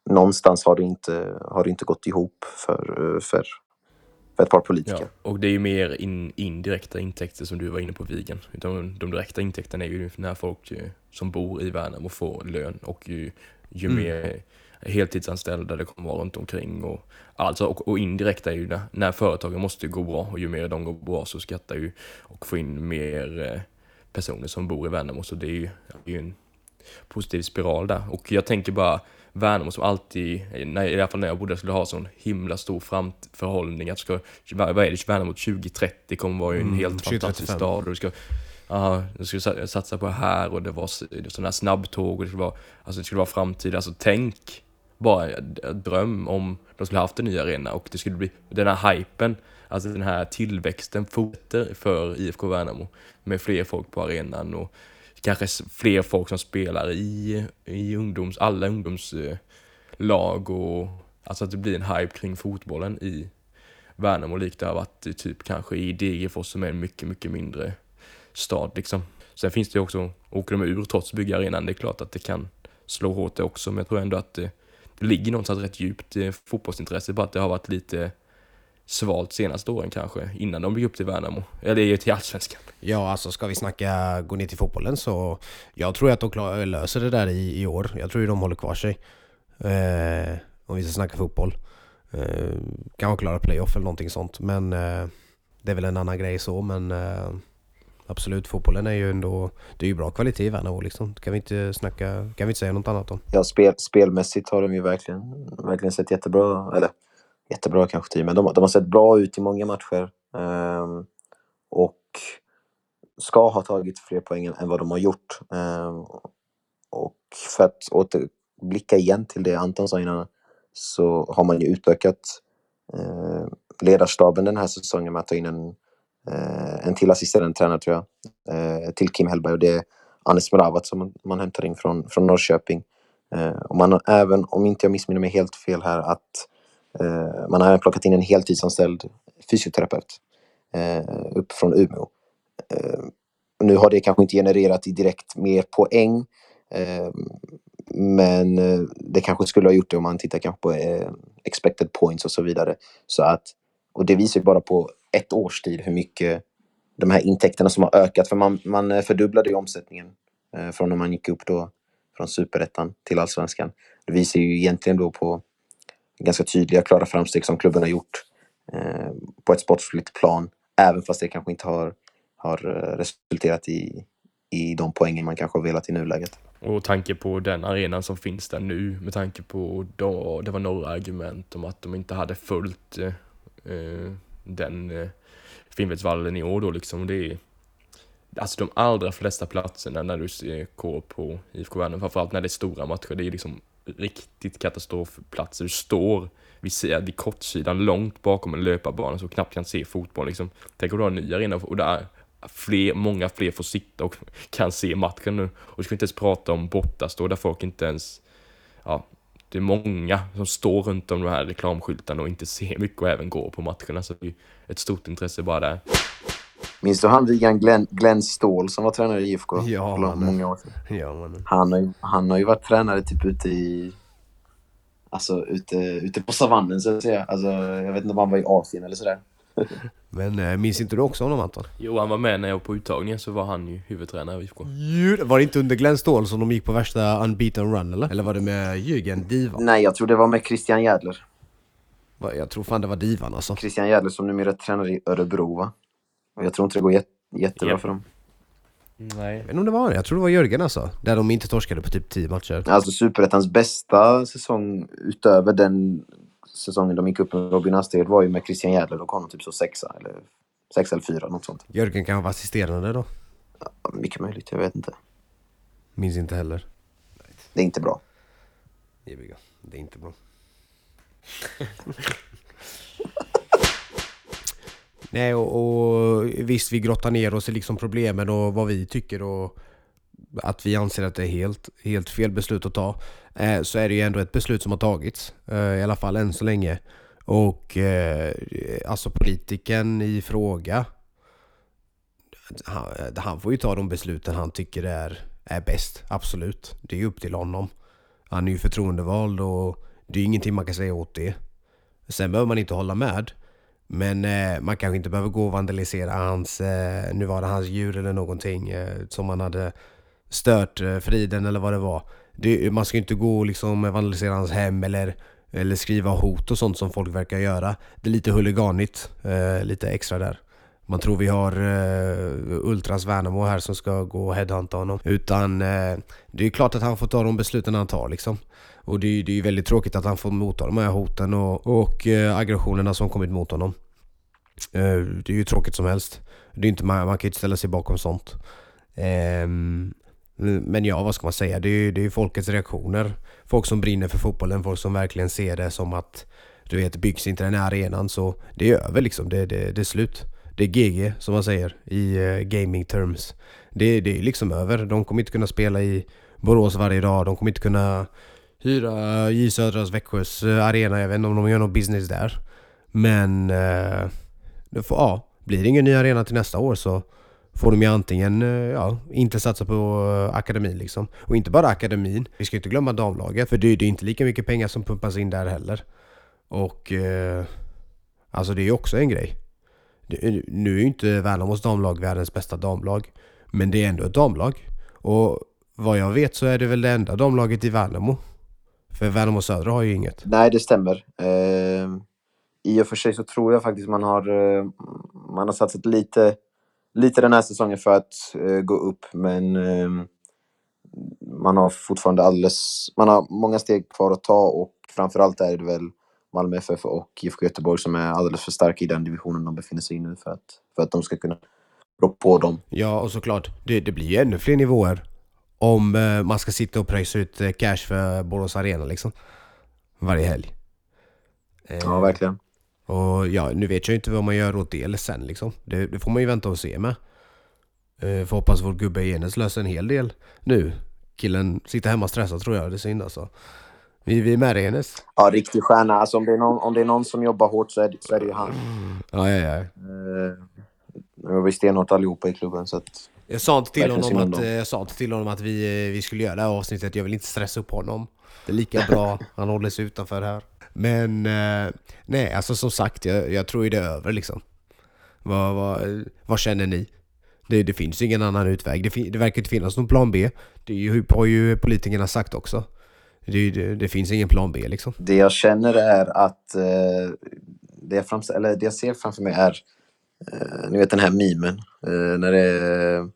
Speaker 2: någonstans har det, inte, har det inte gått ihop för, för ett par politiker.
Speaker 3: Ja, och det är ju mer in, indirekta intäkter som du var inne på Vigen. Utan de direkta intäkterna är ju när folk eh, som bor i Värnamo får lön och ju ju
Speaker 1: Mm.
Speaker 3: mer heltidsanställda det kommer vara runt omkring och alltså och, och indirekt är ju när, när företagen måste gå bra och ju mer de går bra så skattar ju och få in mer eh, personer som bor i Värnamo så det är ju, det är ju en positiv spiral där och jag tänker bara Värnamo som alltid, när, i alla fall när jag bodde, skulle ha sån himla stor framförhållning att ska, vad är det, Värnamo 2030 kommer vara en
Speaker 1: Mm,
Speaker 3: helt
Speaker 1: 2035.
Speaker 3: fantastisk stad och du ska Ja, du skulle sa- satsa på det här och det var sådana här snabbtåg och det skulle vara, alltså det skulle vara framtid. Alltså tänk bara dröm om de skulle haft en ny arena och det skulle bli den här hypen, alltså den här tillväxten fortsätter för IFK Värnamo med fler folk på arenan och kanske fler folk som spelar i, i ungdoms, alla ungdomslag och alltså att det blir en hype kring fotbollen i Värnamo likt det har varit typ kanske i Degerfors som är en mycket, mycket mindre stad liksom. Sen finns det ju också, åker de ur trots byggarenan, det är klart att det kan slå hårt det också, men jag tror ändå att det, det ligger någonstans rätt djupt i fotbollsintresset, bara att det har varit lite svalt senaste åren kanske, innan de byggde upp till Värnamo, eller till Allsvenskan.
Speaker 1: Ja, alltså ska vi snacka gå ner till fotbollen så jag tror att de klar, löser det där i, i år. Jag tror ju de håller kvar sig. Eh, om vi ska snacka fotboll. Eh, kan klara playoff eller någonting sånt. Men eh, det är väl en annan grej så. Men eh, absolut, fotbollen är ju ändå... Det är ju bra kvalitet i Värnamo liksom. Kan vi inte snacka... Kan vi inte säga något annat om.
Speaker 2: Ja, spel, spelmässigt har de ju verkligen, verkligen sett jättebra, eller jättebra kanske inte, men de, de har sett bra ut i många matcher. Um, och ska ha tagit fler poäng än vad de har gjort. Um, och för att återblicka igen till det Anton sa innan så har man ju utökat eh, ledarstaben den här säsongen med att ta in en, eh, en till assisterande tränare tror jag, eh, till Kim Hellberg och det är Anis Mravat som man, man hämtar in från, från Norrköping. Eh, och man har även, om inte jag missminner mig helt fel här, att Eh, man har även plockat in en heltidsanställd fysioterapeut eh, upp från Umeå. Eh, nu har det kanske inte genererat direkt mer poäng, men det kanske skulle ha gjort det om man tittar kanske på expected points och så vidare. Så att, och det visar ju bara på ett års tid hur mycket de här intäkterna som har ökat, för man, man fördubblade ju omsättningen från när man gick upp då från superettan till allsvenskan. Det visar ju egentligen då på ganska tydliga, klara framsteg som klubben har gjort eh, på ett sportsligt plan, även fast det kanske inte har, har eh, resulterat i, i de poängen man kanske har velat i nuläget.
Speaker 3: Och tanke på den arenan som finns där nu, med tanke på då, det var några argument om att de inte hade följt eh, eh den eh, Finnvedsvallen i år då liksom. Det är, alltså de allra flesta platserna när du ser K på IFK Värnamo, framförallt när det är stora matcher, det är liksom riktigt katastrofplatser. Du står vid, vid kortsidan långt bakom en löparbana så knappt kan se fotboll liksom. Tänk om du har en ny arena och där fler, många fler får sitta och [laughs] kan se matchen nu. Och vi ska inte ens prata om bortastå där folk inte ens, ja, det är många som står runt om de här reklamskyltarna och inte ser mycket och även går på matcherna. Så det är ett stort intresse bara där.
Speaker 2: Minns du han Vigan Glenn, Glenn Ståhl som var tränare i IFK
Speaker 1: Ja, mannen.
Speaker 2: många år sedan?
Speaker 1: Ja, men...
Speaker 2: Han har, ju, han har ju varit tränare typ ute i... Alltså ute, ute på savannen så att säga. Alltså, jag vet inte om han var i Asien eller sådär. [laughs]
Speaker 1: Men eh, minns inte du också honom Anton?
Speaker 3: Jo, han var med när jag var på uttagningen så var han ju huvudtränare i IFK.
Speaker 1: Var det inte under Glenn Ståhl som de gick på värsta unbeaten run eller? Eller var det med Jürgen Divan?
Speaker 2: Nej, jag tror det var med Christian Jädler.
Speaker 1: Jag tror fan det var Divan alltså.
Speaker 2: Christian Jädler som numera tränar i Örebro va? Och jag tror inte det går jät jättebra
Speaker 3: Ja.
Speaker 2: för dem.
Speaker 3: Nej.
Speaker 1: Jag vet inte om det var det, jag tror det var Jörgen alltså. Där de inte torskade på typ 10 matcher.
Speaker 2: Alltså Superettans bästa säsong utöver den säsongen de gick upp med Robin Astegred var ju med Christian Jädler. Då kom de typ så sexa eller sexa eller fyra, något sånt.
Speaker 1: Jörgen kan vara assisterande då.
Speaker 2: Ja, Mycket möjligt, jag vet inte.
Speaker 1: Minns inte heller.
Speaker 2: Det är inte bra.
Speaker 1: Det är inte bra. [laughs] Nej och, och visst vi grottar ner oss i liksom problemen och vad vi tycker och att vi anser att det är helt, helt fel beslut att ta. Eh, så är det ju ändå ett beslut som har tagits. Eh, I alla fall än så länge. Och eh, alltså politiken i fråga. Han, han får ju ta de besluten han tycker är, är bäst. Absolut. Det är ju upp till honom. Han är ju förtroendevald och det är ju ingenting man kan säga åt det. Sen behöver man inte hålla med. Men eh, man kanske inte behöver gå och vandalisera hans, eh, nu var det hans djur eller någonting eh, som man hade stört eh, friden eller vad det var. det, man ska ju inte gå och liksom vandalisera hans hem eller, eller skriva hot och sånt som folk verkar göra. Det är lite huliganigt, eh, lite extra där. Man tror vi har uh, Ultras Värnamo här som ska gå och headhunta honom. Utan uh, det är klart att han får ta de besluten han tar liksom. Och det är ju väldigt tråkigt att han får motta de här hoten och, och uh, aggressionerna som kommit mot honom. det är ju tråkigt som helst. Det är inte, man, man kan ju inte ställa sig bakom sånt. Um, men ja, vad ska man säga? Det är ju det är folkets reaktioner. Folk som brinner för fotbollen, folk som verkligen ser det som att du vet, byggs inte den här arenan så det är över liksom. Det, det, det är slut. Det är GG som man säger i uh, gaming terms. Det, det är liksom över. De kommer inte kunna spela i Borås varje dag. De kommer inte kunna hyra J Södras Växjös eh, arena. Jag vet inte om de gör någon business där. Men uh, det får, ja, blir det ingen ny arena till nästa år så får de ju antingen ja, inte satsa på akademin liksom. Och inte bara akademin. Vi ska inte glömma damlaget för det, det är inte lika mycket pengar som pumpas in där heller. Och eh, alltså det är ju också en grej nu är ju inte Värnamos damlag världens bästa damlag. Men det är ändå ett damlag. Och vad jag vet så är det väl det enda damlaget i Värnamo. För Värnamo Södra har ju inget.
Speaker 2: Nej, det stämmer. Eh, I och för sig så tror jag faktiskt man har, eh, man har satsat lite, lite den här säsongen för att eh, gå upp. Men eh, man har fortfarande alldeles, man har många steg kvar att ta och framförallt är det väl Malmö FF och IFK Göteborg som är alldeles för starka i den divisionen de befinner sig i nu för att, för att de ska kunna rå på dem.
Speaker 1: Ja, och såklart, det, det blir ju ännu fler nivåer om eh, man ska sitta och pröjsa ut eh, cash för Borås Arena liksom. Varje helg.
Speaker 2: Eh, ja, verkligen.
Speaker 1: Och ja, nu vet jag inte vad man gör åt det eller sen liksom. Det, det får man ju vänta och se med. Eh, får hoppas vår gubbe Enes löser en hel del nu. Killen sitter hemma stressad tror jag, det är synd alltså. Vi, vi är med dig Enes.
Speaker 2: Ja, riktig stjärna. Alltså, om, det är någon, om det är någon som jobbar hårt så är, så är det ju han.
Speaker 1: Ja, ja, ja.
Speaker 2: Uh, vi stenhårt allihopa i klubben så att...
Speaker 1: Jag sa inte till honom att, jag sa inte till honom att vi, vi skulle göra det här avsnittet. Jag vill inte stressa upp honom. Det är lika [laughs] bra. Han håller sig utanför här. Men uh, nej, alltså som sagt, jag, jag tror ju det är över liksom. Vad, vad, vad känner ni? Det, det finns ingen annan utväg. Det, det verkar inte finnas någon plan B. Det har ju politikerna sagt också. Det, det, det, finns ingen plan B liksom.
Speaker 2: Det jag känner är att eh, det, jag framst- eller det jag ser framför mig är eh, ni vet den här mimen eh, när det är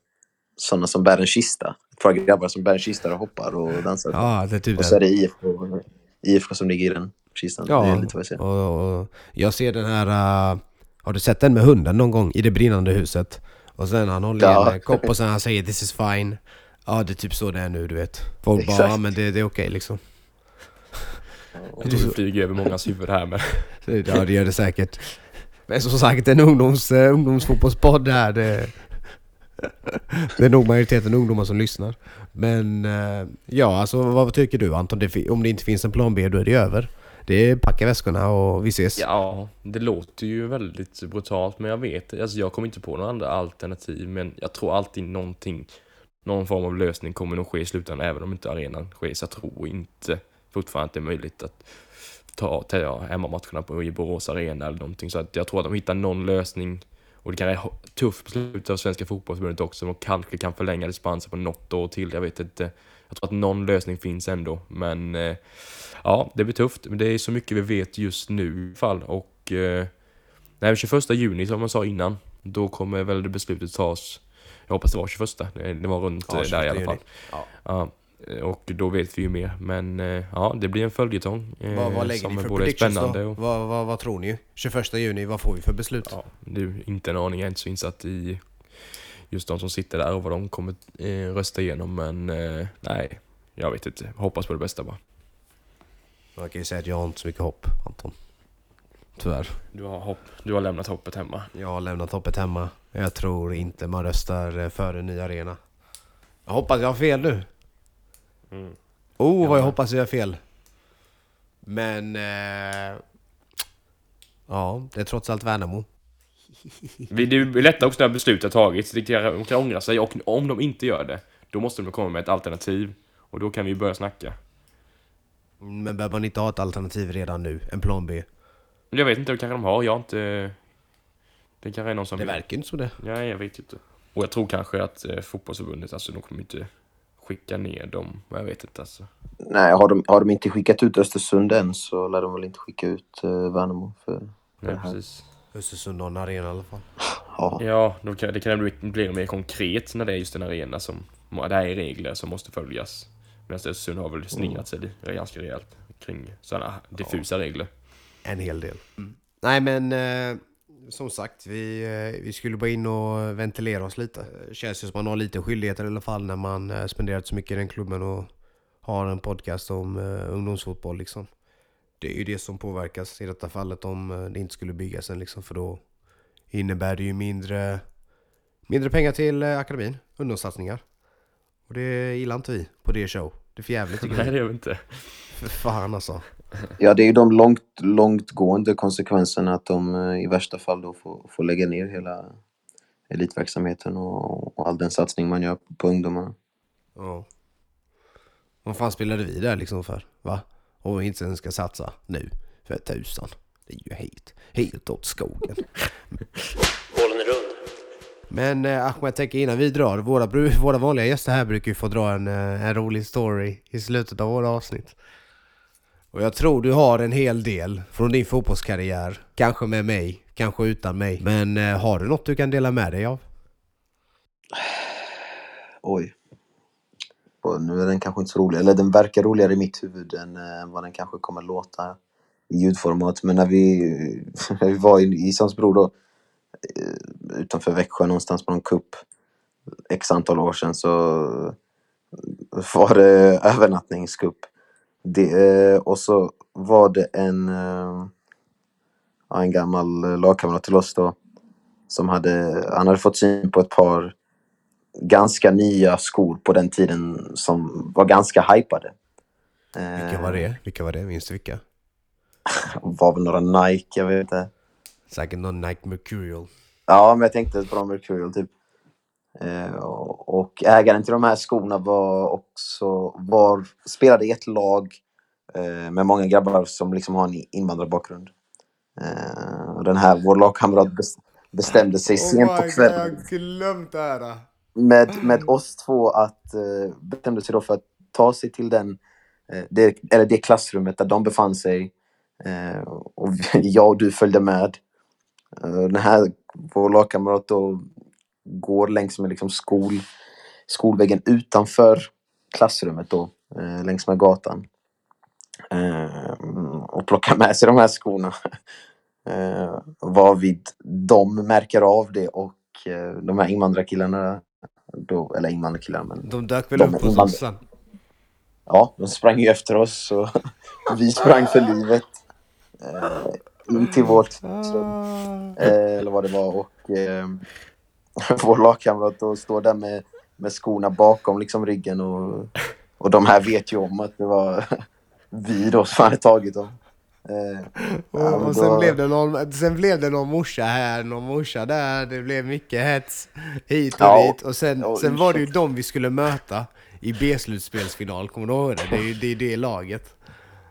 Speaker 2: sådana som bär en kista. Ett par grabbar som bär en kista och hoppar och dansar.
Speaker 1: Ja, det är typ
Speaker 2: och så är det IFK, IFK som ligger i den kistan.
Speaker 1: Ja, det är lite vad jag ser. Och, och jag ser den här... Uh, har du sett den med hunden någon gång? I det brinnande huset. Och sen han håller ja. en kopp och sen han säger 'This is fine' Ja, det är typ så det är nu, du vet. Folk Exakt. bara, ja men det, det är okej okay, liksom.
Speaker 3: Jag tror flyger över mångas huvud här med. [laughs]
Speaker 1: Ja, det gör det säkert. Men som sagt, en ungdoms, uh, ungdomsfotbollspodd här. Det, det är nog majoriteten ungdomar som lyssnar. Men uh, ja, alltså vad tycker du Anton? Det, om det inte finns en plan B, då är det över. Det är packa väskorna och vi ses.
Speaker 3: Ja, det låter ju väldigt brutalt, men jag vet alltså jag kommer inte på några andra alternativ, men jag tror alltid någonting någon form av lösning kommer nog ske i slutändan, även om inte arenan sker. Så jag tror inte fortfarande att det är möjligt att ta, ta hemmamatcherna på i Borås arena eller någonting. Så att jag tror att de hittar någon lösning. Och det kan vara tufft beslut av Svenska fotbollsförbundet också. De kanske kan förlänga dispensen på något år till. Jag vet inte. Jag tror att någon lösning finns ändå. Men eh, ja, det blir tufft. Men det är så mycket vi vet just nu i alla fall. Och eh, nej, 21 juni som man sa innan, då kommer väl det beslutet tas jag hoppas det var 21. Det var runt ja, där i alla fall. Ja. ja. Och då vet vi ju mer. Men eh, ja, det blir en följetong.
Speaker 1: Eh, vad, vad lägger ni för både spännande då? Och... Vad, vad, vad tror ni? 21 juni, vad får vi för beslut? Ja,
Speaker 3: du, inte en aning. Jag är inte så insatt i just de som sitter där och vad de kommer eh, rösta igenom. Men eh, nej, jag vet inte. Hoppas på det bästa bara.
Speaker 1: Man kan ju säga att jag har inte så mycket hopp, Anton. Tyvärr.
Speaker 3: Du har, hopp. du har lämnat hoppet hemma.
Speaker 1: Jag har lämnat hoppet hemma. Jag tror inte man röstar eh, för en ny arena. Jag hoppas jag har fel nu. Mm. Oh, vad jag hoppas jag har fel. Men... Eh, ja, det är trots allt Värnamo.
Speaker 3: Det är lättare också när beslutet har tagits. De kan ångra sig och om de inte gör det, då måste de komma med ett alternativ. Och då kan vi börja snacka.
Speaker 1: Men behöver man inte ha ett alternativ redan nu? En plan B?
Speaker 3: Jag vet inte, det kanske de har. Jag har inte... Det kanske är någon som...
Speaker 1: Det verkar inte så det.
Speaker 3: Ja, jag vet inte. Och jag tror kanske att eh, fotbollsförbundet, alltså de kommer inte skicka ner dem. Jag vet inte alltså.
Speaker 2: Nej, har de, har de inte skickat ut Östersund än så lär de väl inte skicka ut uh, Värnamo. För,
Speaker 3: Nej,
Speaker 2: det här.
Speaker 3: precis.
Speaker 1: Östersund har en arena i alla fall.
Speaker 2: Ja,
Speaker 3: Ja, kan, det kan bli, bli mer konkret när det är just en arena som... Det här är regler som måste följas. Medan Östersund har väl slingrat sig li- ganska rejält kring sådana diffusa regler.
Speaker 1: En hel del. Nej men eh, som sagt, vi, eh, vi skulle bara in och ventilera oss lite. Eh, Känns ju som man har lite skyldigheter i alla fall när man eh, spenderat så mycket i den klubben och har en podcast om eh, ungdomsfotboll liksom. Det är ju det som påverkas i detta fallet om eh, det inte skulle byggas än liksom för då innebär det ju mindre, mindre pengar till akademin, ungdomssatsningar. Och det gillar inte vi på det show. Det är för jävligt tycker [laughs]
Speaker 3: Nej,
Speaker 1: vi.
Speaker 3: det gör vi inte.
Speaker 1: För fan alltså.
Speaker 2: ja det är ju de långt, långtgående konsekvenserna att de eh, i värsta fall då får, får lägga ner hela elitverksamheten och, och all den satsning man gör på ungdomarna.
Speaker 1: Ja. Vad fan spelade vi där liksom för? Va? Och inte ens ska satsa nu. För tusan. Det är ju helt, helt åt skogen.
Speaker 4: Bollen är rund.
Speaker 1: Men eh, Ahmed, jag tänker innan vi drar. Våra, våra vanliga gäster här brukar ju få dra en, eh, en rolig story i slutet av våra avsnitt. Och jag tror du har en hel del från din fotbollskarriär. Kanske med mig, kanske utan mig. Men eh, har du något du kan dela med dig av? [sighs]
Speaker 2: Oj. Och nu är den kanske inte så rolig, eller den verkar roligare i mitt huvud än eh, vad den kanske kommer låta i ljudformat. Men när vi, [laughs] när vi var i Isansbro då, eh, utanför Växjö någonstans på någon kupp x antal år sedan så var det [laughs] övernattningskupp. Det, eh, och så var det en, eh, en gammal lagkamrat till oss då som hade, han hade fått syn på ett par ganska nya skor på den tiden som var ganska hypade.
Speaker 1: Vilka var det? Vilka var det? Minns du vilka? [laughs]
Speaker 2: Var väl några Nike, jag vet inte.
Speaker 1: Säkert någon Nike Mercurial.
Speaker 2: Ja, men jag tänkte på de Mercurial typ. Eh, och ägaren till de här skorna var också, var, spelade i ett lag eh, med många grabbar som liksom har en invandrarbakgrund. Eh, den här, vår lagkamrat bes- bestämde sig sent på kvällen
Speaker 1: glömt det här.
Speaker 2: med, med oss två att bestämde sig då för att ta sig till den, det, eller det klassrummet där de befann sig. Och [laughs] jag och du följde med. Den här, vår lagkamrat då går längs med liksom skol, skolväggen utanför klassrummet då, eh, längs med gatan. Eh, och plockar med sig de här skorna. [laughs] Eh, varvid de märker av det och eh, de här invandrarkillarna då, eller invandrarkillar, men
Speaker 1: De dök väl
Speaker 2: De
Speaker 1: upp hos
Speaker 2: invandrar-
Speaker 1: oss sen.
Speaker 2: ja, de sprang ju efter oss och [laughs] vi sprang för livet. Eh, in till vårt eh, eller vad det var och eh, [laughs] vår lagkamrat då står där med, med skorna bakom liksom ryggen och, och de här vet ju om att det var [laughs] vi då som hade tagit dem. Eh,
Speaker 1: Och, och sen,
Speaker 2: då-
Speaker 1: blev det någon, sen blev det någon morsa här, någon morsa där, det blev mycket hets hit och
Speaker 2: Ja,
Speaker 1: dit. Och sen,
Speaker 2: ja,
Speaker 1: sen var det ju de vi skulle möta i B-slutspelsfinal, kommer du ihåg det? Det är ju det, är det laget.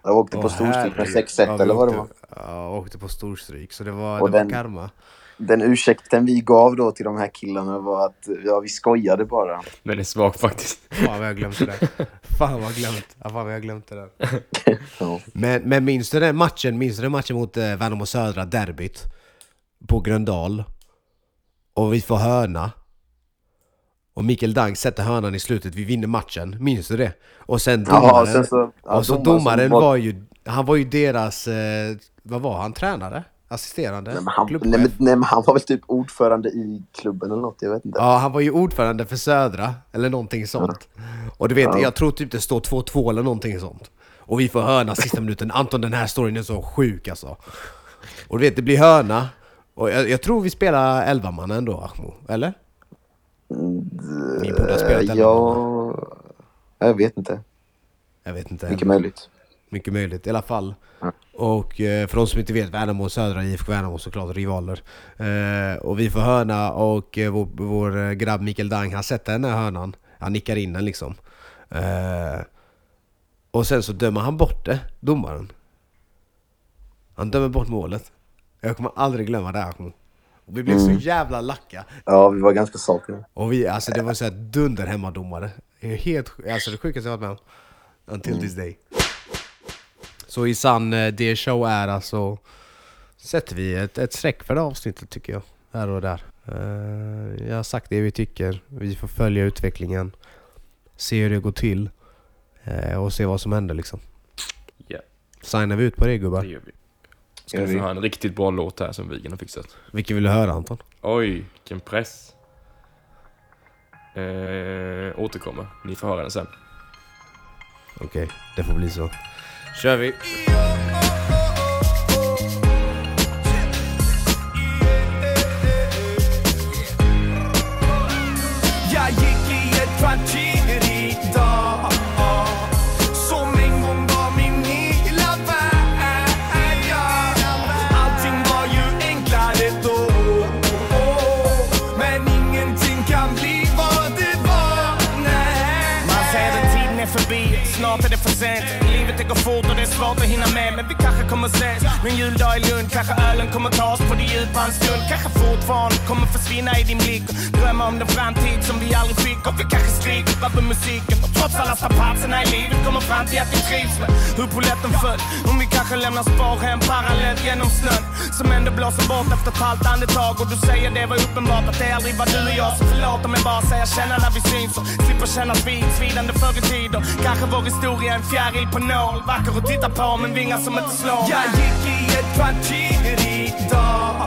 Speaker 2: jag åkte på
Speaker 1: Åh,
Speaker 2: storstryk med
Speaker 1: herregud.
Speaker 2: 6-1
Speaker 1: Ja, vi
Speaker 2: eller vad det var.
Speaker 1: Ja, åkte på storstryk, så det var,
Speaker 2: Och
Speaker 1: det
Speaker 2: den-
Speaker 1: var karma.
Speaker 2: Den ursäkten vi gav då till de här killarna var att ja, vi skojade bara.
Speaker 3: Men det är svagt faktiskt.
Speaker 1: Fan vad jag glömt det. Fan vad jag glömt. Ja, fan vad jag glömt det där. [laughs]
Speaker 2: Ja.
Speaker 1: Men, men minns du den matchen? Minns du den matchen mot eh, Värnamo Södra, derbyt? På Gröndal. Och vi får hörna. Och Mikael Dang sätter hörnan i slutet, vi vinner matchen. Minns du det? Och sen domaren,
Speaker 2: Ja, och sen så, ja,
Speaker 1: och så
Speaker 2: domaren
Speaker 1: domaren
Speaker 2: som
Speaker 1: var ju, han var ju deras, eh, vad var han? Tränare? Assisterande?
Speaker 2: Nej men, han, nej, men, nej men han var väl typ ordförande i klubben eller något, jag vet inte.
Speaker 1: Ja, han var ju ordförande för Södra, eller någonting sånt. Och du vet,
Speaker 2: Ja.
Speaker 1: jag tror typ det står 2-2 eller någonting sånt. Och vi får hörna sista minuten. Anton, den här storyn är så sjuk alltså. Och du vet, det blir hörna. Och jag, jag tror vi spelar 11 man ändå, Ahmo. Eller? Ni borde ha spelat 11 man.
Speaker 2: ja, jag vet inte.
Speaker 1: Jag vet inte.
Speaker 2: Mycket möjligt.
Speaker 1: Mycket möjligt, i alla fall. Och eh, för de som inte vet, Värnamo och Södra IFK Värnamo såklart rivaler. Eh, och vi får hörna och eh, vår, vår grabb Mikael Dang, han sätter den här hörnan. Han nickar in den liksom. Och sen så dömer han bort det, domaren. Han dömer bort målet. Jag kommer aldrig glömma det här. Och vi blev så jävla lacka.
Speaker 2: Ja, vi var ganska sakliga.
Speaker 1: Och vi, alltså det var så här dunder hemmadomare. Helt alltså det sjukaste jag varit med om. Until this day. Så i sann eh, D-show är alltså sätter vi ett, ett streck för det avsnittet tycker jag. Här och där. Eh, jag har sagt det vi tycker. Vi får följa utvecklingen. Se hur det går till. eh, och se vad som händer liksom.
Speaker 3: Ja.
Speaker 1: Signar vi ut på det gubbar?
Speaker 3: Det gör vi. Ska vi få ha en riktigt bra låt här som Vigen har fixat.
Speaker 1: Vilken vill du höra Anton?
Speaker 3: Oj, vilken press. Eh, återkommer. Ni får höra den sen.
Speaker 1: Okej, det får bli så. Kör vi!
Speaker 5: Med kommer ses en juldag i Lund Kanske ölen kommer tas på det djupa en stund. Kanske fortfarande kommer försvinna i din blick. Och Drömma om den framtid som vi aldrig fick. Och vi kanske skriker över musiken trots alla strapatserna i livet kommer fram till att vi trivs med hur polletten föll. Om vi kanske lämnar spår hem parallellt genom snön Som ändå blåser bort efter ett halvt andetag. Och du säger det var uppenbart att det aldrig var du och jag Så förlåt om jag bara säger känna när vi syns och slipper känna vid svidande förr i tiden Kanske vår historia är en fjäril på nål Vacker att titta på men vingar som inte slår
Speaker 6: Jag gick i ett kvarter idag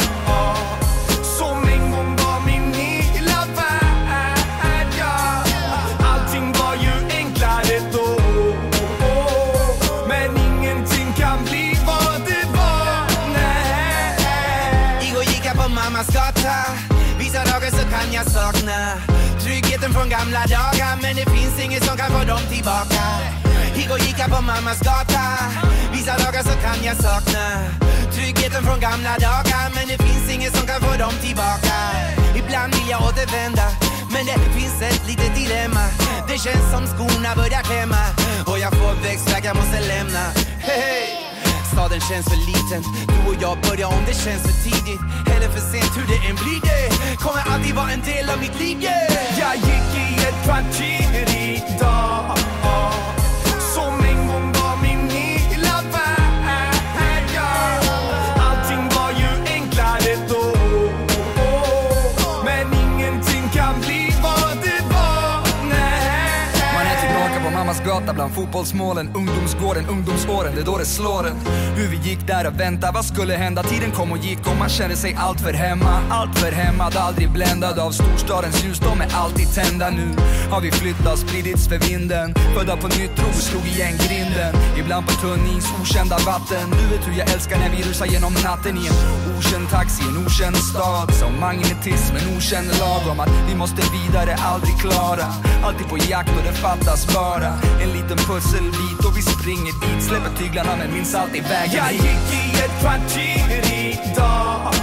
Speaker 7: från gamla dagar Men det finns inget som kan få dem tillbaka. Igår gick jag på mammas gata. Vissa dagar så kan jag sakna Tryggheten från gamla dagar Men det finns inget som kan få dem tillbaka. Ibland vill jag återvända Men det finns ett litet dilemma. Det känns som skorna börjar klämma Och jag får växtverk jag måste lämna. Hey, hey. Staden känns för liten. Du och jag börjar om det känns för tidigt. Eller för sent, hur det än blir det Kommer alltid vara en del av mitt liv, yeah
Speaker 6: Jag gick i ett kvarter idag
Speaker 8: på bland fotbollsmålen Ungdomsgården, ungdomsåren, det är då det slår en. Hur vi gick där och väntade, vad skulle hända? Tiden kom och gick och man kände sig allt för hemma Allt för hämmad, aldrig bländad av storstadens ljus De är alltid tända. Nu Har vi flyttat, spridits för vinden. Födda på nytt, tro, slog igen grinden. Ibland på tunn is, okända vatten. Du vet hur jag älskar när vi rusar genom natten i en okänd taxi, en okänd stad. Som magnetism, en okänd lag om att vi måste vidare, aldrig klara. Alltid på jakt och det fattas bara. En liten pusselbit och vi springer dit. Släpper tyglarna men minns alltid vägen.
Speaker 6: Jag gick i ett kvarter idag